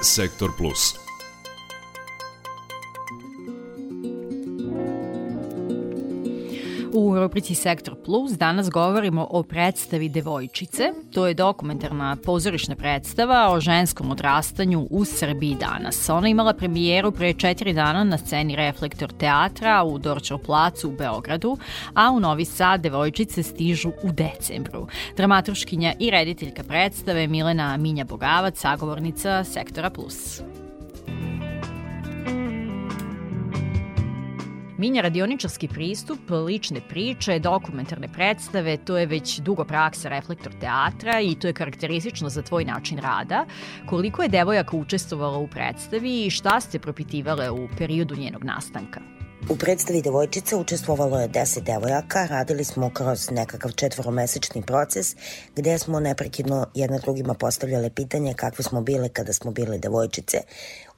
Sektor Plus. U rubrici Sektor Plus danas govorimo o predstavi Devojčice. To je dokumentarna pozorišna predstava o ženskom odrastanju u Srbiji danas. Ona imala premijeru pre četiri dana na sceni Reflektor teatra u Dorčov placu u Beogradu, a u Novi Sad Devojčice stižu u decembru. Dramaturškinja i rediteljka predstave Milena Minja Bogavac, sagovornica Sektora Plus. Minja radioničarski pristup, lične priče, dokumentarne predstave, to je već dugo praksa reflektor teatra i to je karakteristično za tvoj način rada. Koliko je devojaka učestvovala u predstavi i šta ste propitivale u periodu njenog nastanka? U predstavi Devojčica učestvovalo je 10 devojaka, radili smo kroz nekakav četvoromesečni proces gde smo neprekidno jedna drugima postavljale pitanje kakve smo bile kada smo bile devojčice,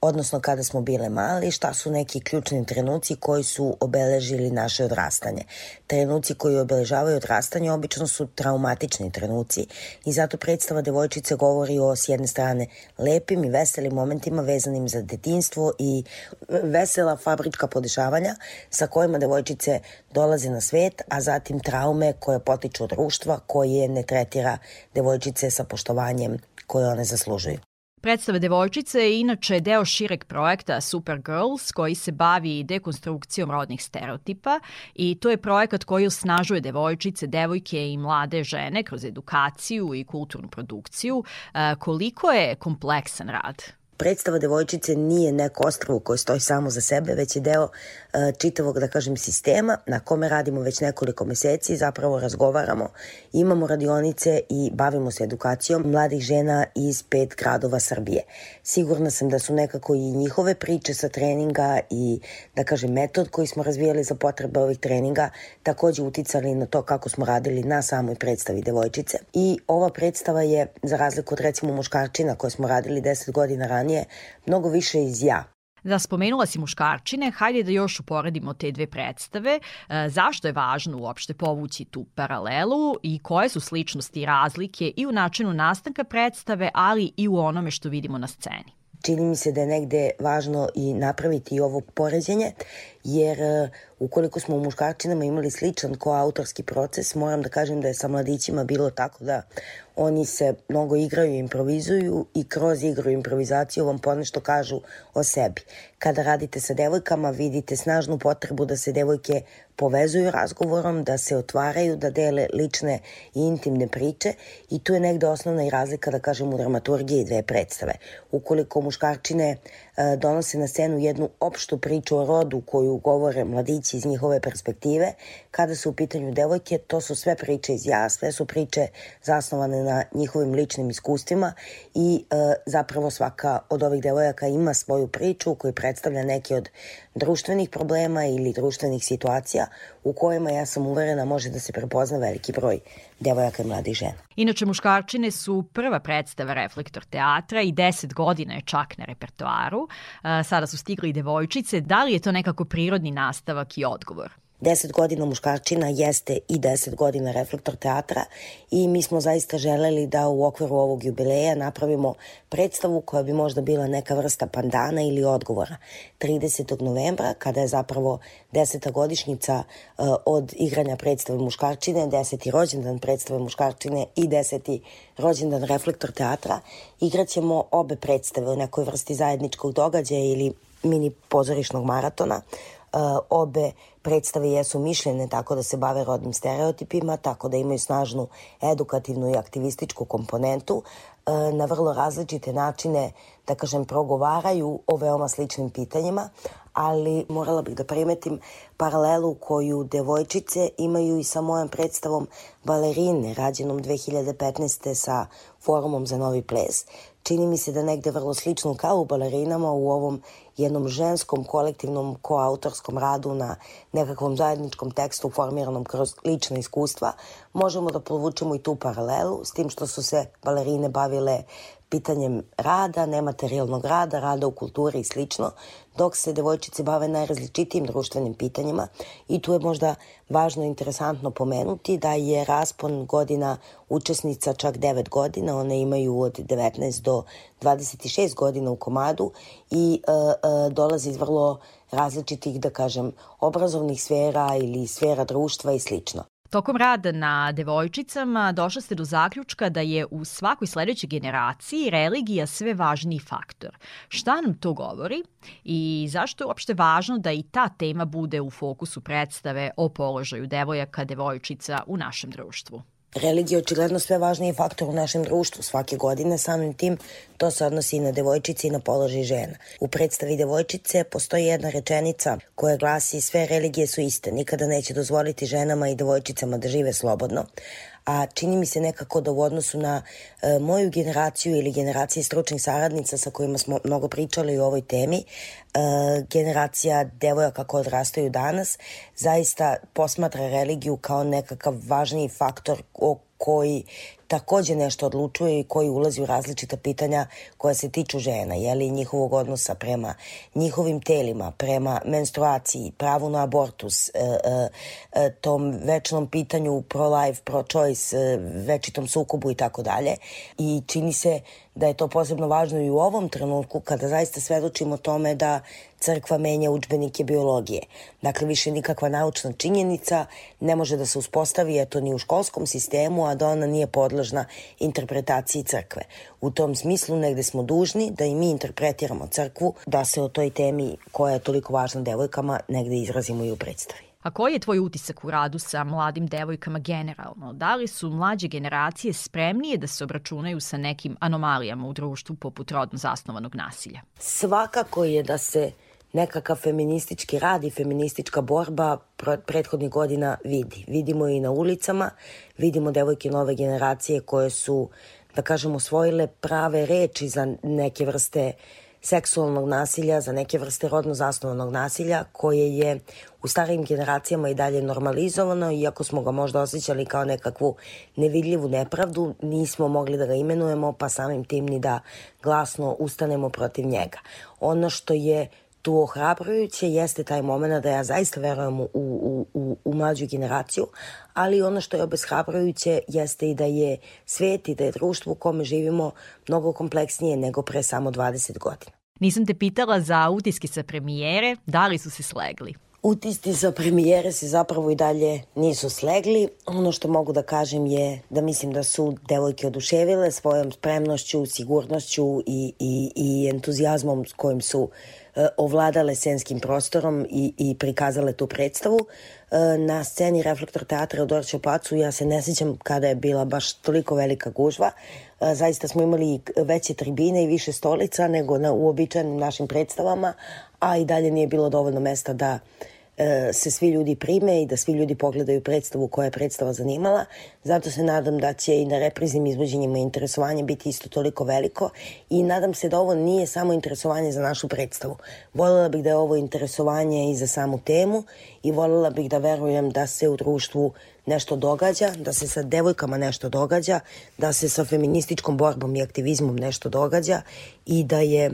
odnosno kada smo bile mali, šta su neki ključni trenuci koji su obeležili naše odrastanje. Trenuci koji obeležavaju odrastanje obično su traumatični trenuci i zato predstava devojčice govori o s jedne strane lepim i veselim momentima vezanim za detinstvo i vesela fabrička podešavanja sa kojima devojčice dolaze na svet, a zatim traume koje potiču od društva koje ne tretira devojčice sa poštovanjem koje one zaslužuju. Predstava Devojčice je inače deo šireg projekta Supergirls koji se bavi dekonstrukcijom rodnih stereotipa i to je projekat koji osnažuje devojčice, devojke i mlade žene kroz edukaciju i kulturnu produkciju. Koliko je kompleksan rad? Predstava devojčice nije neko ostrovo koje stoji samo za sebe, već je deo uh, čitavog, da kažem, sistema na kome radimo već nekoliko meseci, zapravo razgovaramo, imamo radionice i bavimo se edukacijom mladih žena iz pet gradova Srbije. Sigurna sam da su nekako i njihove priče sa treninga i, da kažem, metod koji smo razvijali za potrebe ovih treninga takođe uticali na to kako smo radili na samoj predstavi devojčice. I ova predstava je, za razliku od recimo muškarčina koje smo radili 10 godina ranije, je mnogo više iz ja. Da, spomenula si muškarčine, hajde da još uporedimo te dve predstave. E, zašto je važno uopšte povući tu paralelu i koje su sličnosti i razlike i u načinu nastanka predstave, ali i u onome što vidimo na sceni? Čini mi se da je negde važno i napraviti ovo poređenje, jer e, ukoliko smo u muškarčinama imali sličan koautorski proces, moram da kažem da je sa mladićima bilo tako da oni se mnogo igraju i improvizuju i kroz igru i improvizaciju vam ponešto kažu o sebi. Kada radite sa devojkama vidite snažnu potrebu da se devojke povezuju razgovorom, da se otvaraju, da dele lične i intimne priče i tu je negde osnovna i razlika, da kažem, u dramaturgiji dve predstave. Ukoliko muškarčine E, donose na scenu jednu opštu priču o rodu koju govore mladići iz njihove perspektive. Kada su u pitanju devojke, to su sve priče iz ja, sve su priče zasnovane na njihovim ličnim iskustvima i e, zapravo svaka od ovih devojaka ima svoju priču koju predstavlja neki od društvenih problema ili društvenih situacija u kojima ja sam uverena može da se prepozna veliki broj devojaka i mladih žena. Inače, muškarčine su prva predstava Reflektor teatra i 10 godina je čak na repertoaru. E, sada su stigli i devojčice. Da li je to nekako prirodni nastavak i odgovor? 10 godina muškarčina jeste i 10 godina reflektor teatra i mi smo zaista želeli da u okviru ovog jubileja napravimo predstavu koja bi možda bila neka vrsta pandana ili odgovora. 30. novembra, kada je zapravo 10. godišnjica uh, od igranja predstave muškarčine, 10. rođendan predstave muškarčine i 10. rođendan reflektor teatra, igraćemo obe predstave u nekoj vrsti zajedničkog događaja ili mini pozorišnog maratona obe predstave jesu mišljene tako da se bave rodnim stereotipima, tako da imaju snažnu edukativnu i aktivističku komponentu, uh, na vrlo različite načine, da kažem, progovaraju o veoma sličnim pitanjima, ali morala bih da primetim paralelu koju devojčice imaju i sa mojom predstavom Balerine, rađenom 2015. sa Forumom za novi ples. Čini mi se da negde vrlo slično kao u balerinama u ovom jednom ženskom kolektivnom koautorskom radu na nekakvom zajedničkom tekstu formiranom kroz lična iskustva, možemo da povučemo i tu paralelu s tim što su se balerine bavile pitanjem rada, nematerijalnog rada, rada u kulturi i slično, dok se devojčice bave najrazličitijim društvenim pitanjima. I tu je možda važno i interesantno pomenuti da je raspon godina učesnica čak 9 godina, one imaju od 19 do 26 godina u komadu i e, e, dolaze iz vrlo različitih, da kažem, obrazovnih sfera ili sfera društva i slično. Tokom rada na devojčicama došla ste do zaključka da je u svakoj sledećoj generaciji religija sve važniji faktor. Šta nam to govori i zašto je uopšte važno da i ta tema bude u fokusu predstave o položaju devojaka, devojčica u našem društvu? Religija je očigledno sve važniji faktor u našem društvu. Svake godine, samim tim to se odnosi i na devojčice i na položaj žena. U predstavi devojčice postoji jedna rečenica koja glasi sve religije su iste, nikada neće dozvoliti ženama i devojčicama da žive slobodno, a čini mi se nekako da u odnosu na e, moju generaciju ili generacije stručnih saradnica sa kojima smo mnogo pričali o ovoj temi, e, generacija devojaka koje odrastaju danas zaista posmatra religiju kao nekakav važniji faktor o koji takođe nešto odlučuje i koji ulazi u različita pitanja koja se tiču žena, jeli njihovog odnosa prema njihovim telima, prema menstruaciji, pravu na abortus, e, e, e, tom večnom pitanju pro-life, pro-choice, večitom sukobu i tako dalje. I čini se da je to posebno važno i u ovom trenutku kada zaista svedočimo tome da crkva menja učbenike biologije. Dakle, više nikakva naučna činjenica ne može da se uspostavi, eto, ni u školskom sistemu, a da ona nije podložna interpretaciji crkve. U tom smislu negde smo dužni da i mi interpretiramo crkvu, da se o toj temi koja je toliko važna devojkama negde izrazimo i u predstavi. A koji je tvoj utisak u radu sa mladim devojkama generalno? Da li su mlađe generacije spremnije da se obračunaju sa nekim anomalijama u društvu poput rodno zasnovanog nasilja? Svakako je da se nekakav feministički rad i feministička borba prethodnih godina vidi. Vidimo i na ulicama, vidimo devojke nove generacije koje su, da kažemo, osvojile prave reči za neke vrste seksualnog nasilja, za neke vrste rodno zasnovanog nasilja koje je u starijim generacijama i dalje normalizovano, iako smo ga možda osjećali kao nekakvu nevidljivu nepravdu, nismo mogli da ga imenujemo, pa samim tim ni da glasno ustanemo protiv njega. Ono što je tu ohrabrujuće jeste taj moment da ja zaista verujem u, u, u, u mlađu generaciju, ali ono što je obeshrabrujuće jeste i da je svet i da je društvo u kome živimo mnogo kompleksnije nego pre samo 20 godina. Nisam te pitala za utiske sa premijere, da li su se slegli? Utisci sa premijere se zapravo i dalje nisu slegli. Ono što mogu da kažem je da mislim da su devojke oduševile svojom spremnošću, sigurnošću i, i, i entuzijazmom s kojim su ovladale scenskim prostorom i, i prikazale tu predstavu. E, na sceni Reflektor teatra u Dorću Placu ja se ne sjećam kada je bila baš toliko velika gužva. E, zaista smo imali veće tribine i više stolica nego na uobičajenim našim predstavama, a i dalje nije bilo dovoljno mesta da uh, E, se svi ljudi prime i da svi ljudi pogledaju predstavu koja je predstava zanimala. Zato se nadam da će i na repriznim izvođenjima interesovanje biti isto toliko veliko i nadam se da ovo nije samo interesovanje za našu predstavu. Volela bih da je ovo interesovanje i za samu temu i volela bih da verujem da se u društvu nešto događa, da se sa devojkama nešto događa, da se sa feminističkom borbom i aktivizmom nešto događa i da je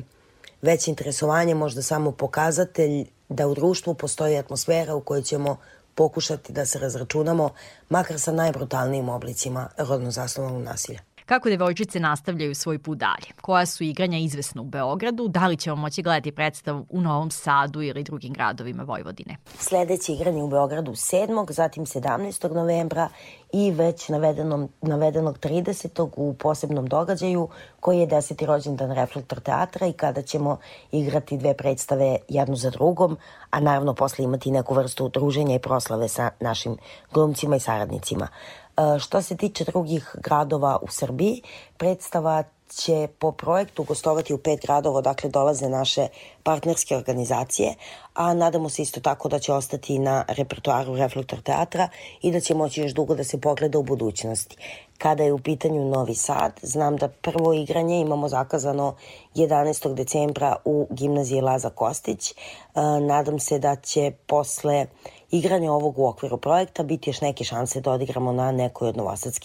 već interesovanje možda samo pokazatelj da u društvu postoji atmosfera u kojoj ćemo pokušati da se razračunamo, makar sa najbrutalnijim oblicima rodno zasnovanog nasilja. Kako devojčice nastavljaju svoj put dalje? Koja su igranja izvesna u Beogradu? Da li ćemo moći gledati predstavu u Novom Sadu ili drugim gradovima Vojvodine? Sledeće igranje u Beogradu 7. zatim 17. novembra i već navedenom, navedenog 30. u posebnom događaju koji je deseti rođendan Reflektor teatra i kada ćemo igrati dve predstave jednu za drugom, a naravno posle imati neku vrstu druženja i proslave sa našim glumcima i saradnicima. E, što se tiče drugih gradova u Srbiji, predstava će po projektu gostovati u pet gradova, dakle dolaze naše partnerske organizacije, a nadamo se isto tako da će ostati na repertoaru Reflektor teatra i da će moći još dugo da se pogleda u budućnosti. Kada je u pitanju Novi Sad, znam da prvo igranje imamo zakazano 11. decembra u gimnaziji Laza Kostić. E, nadam se da će posle igranja ovog u okviru projekta biti još neke šanse da odigramo na nekoj od novosadskih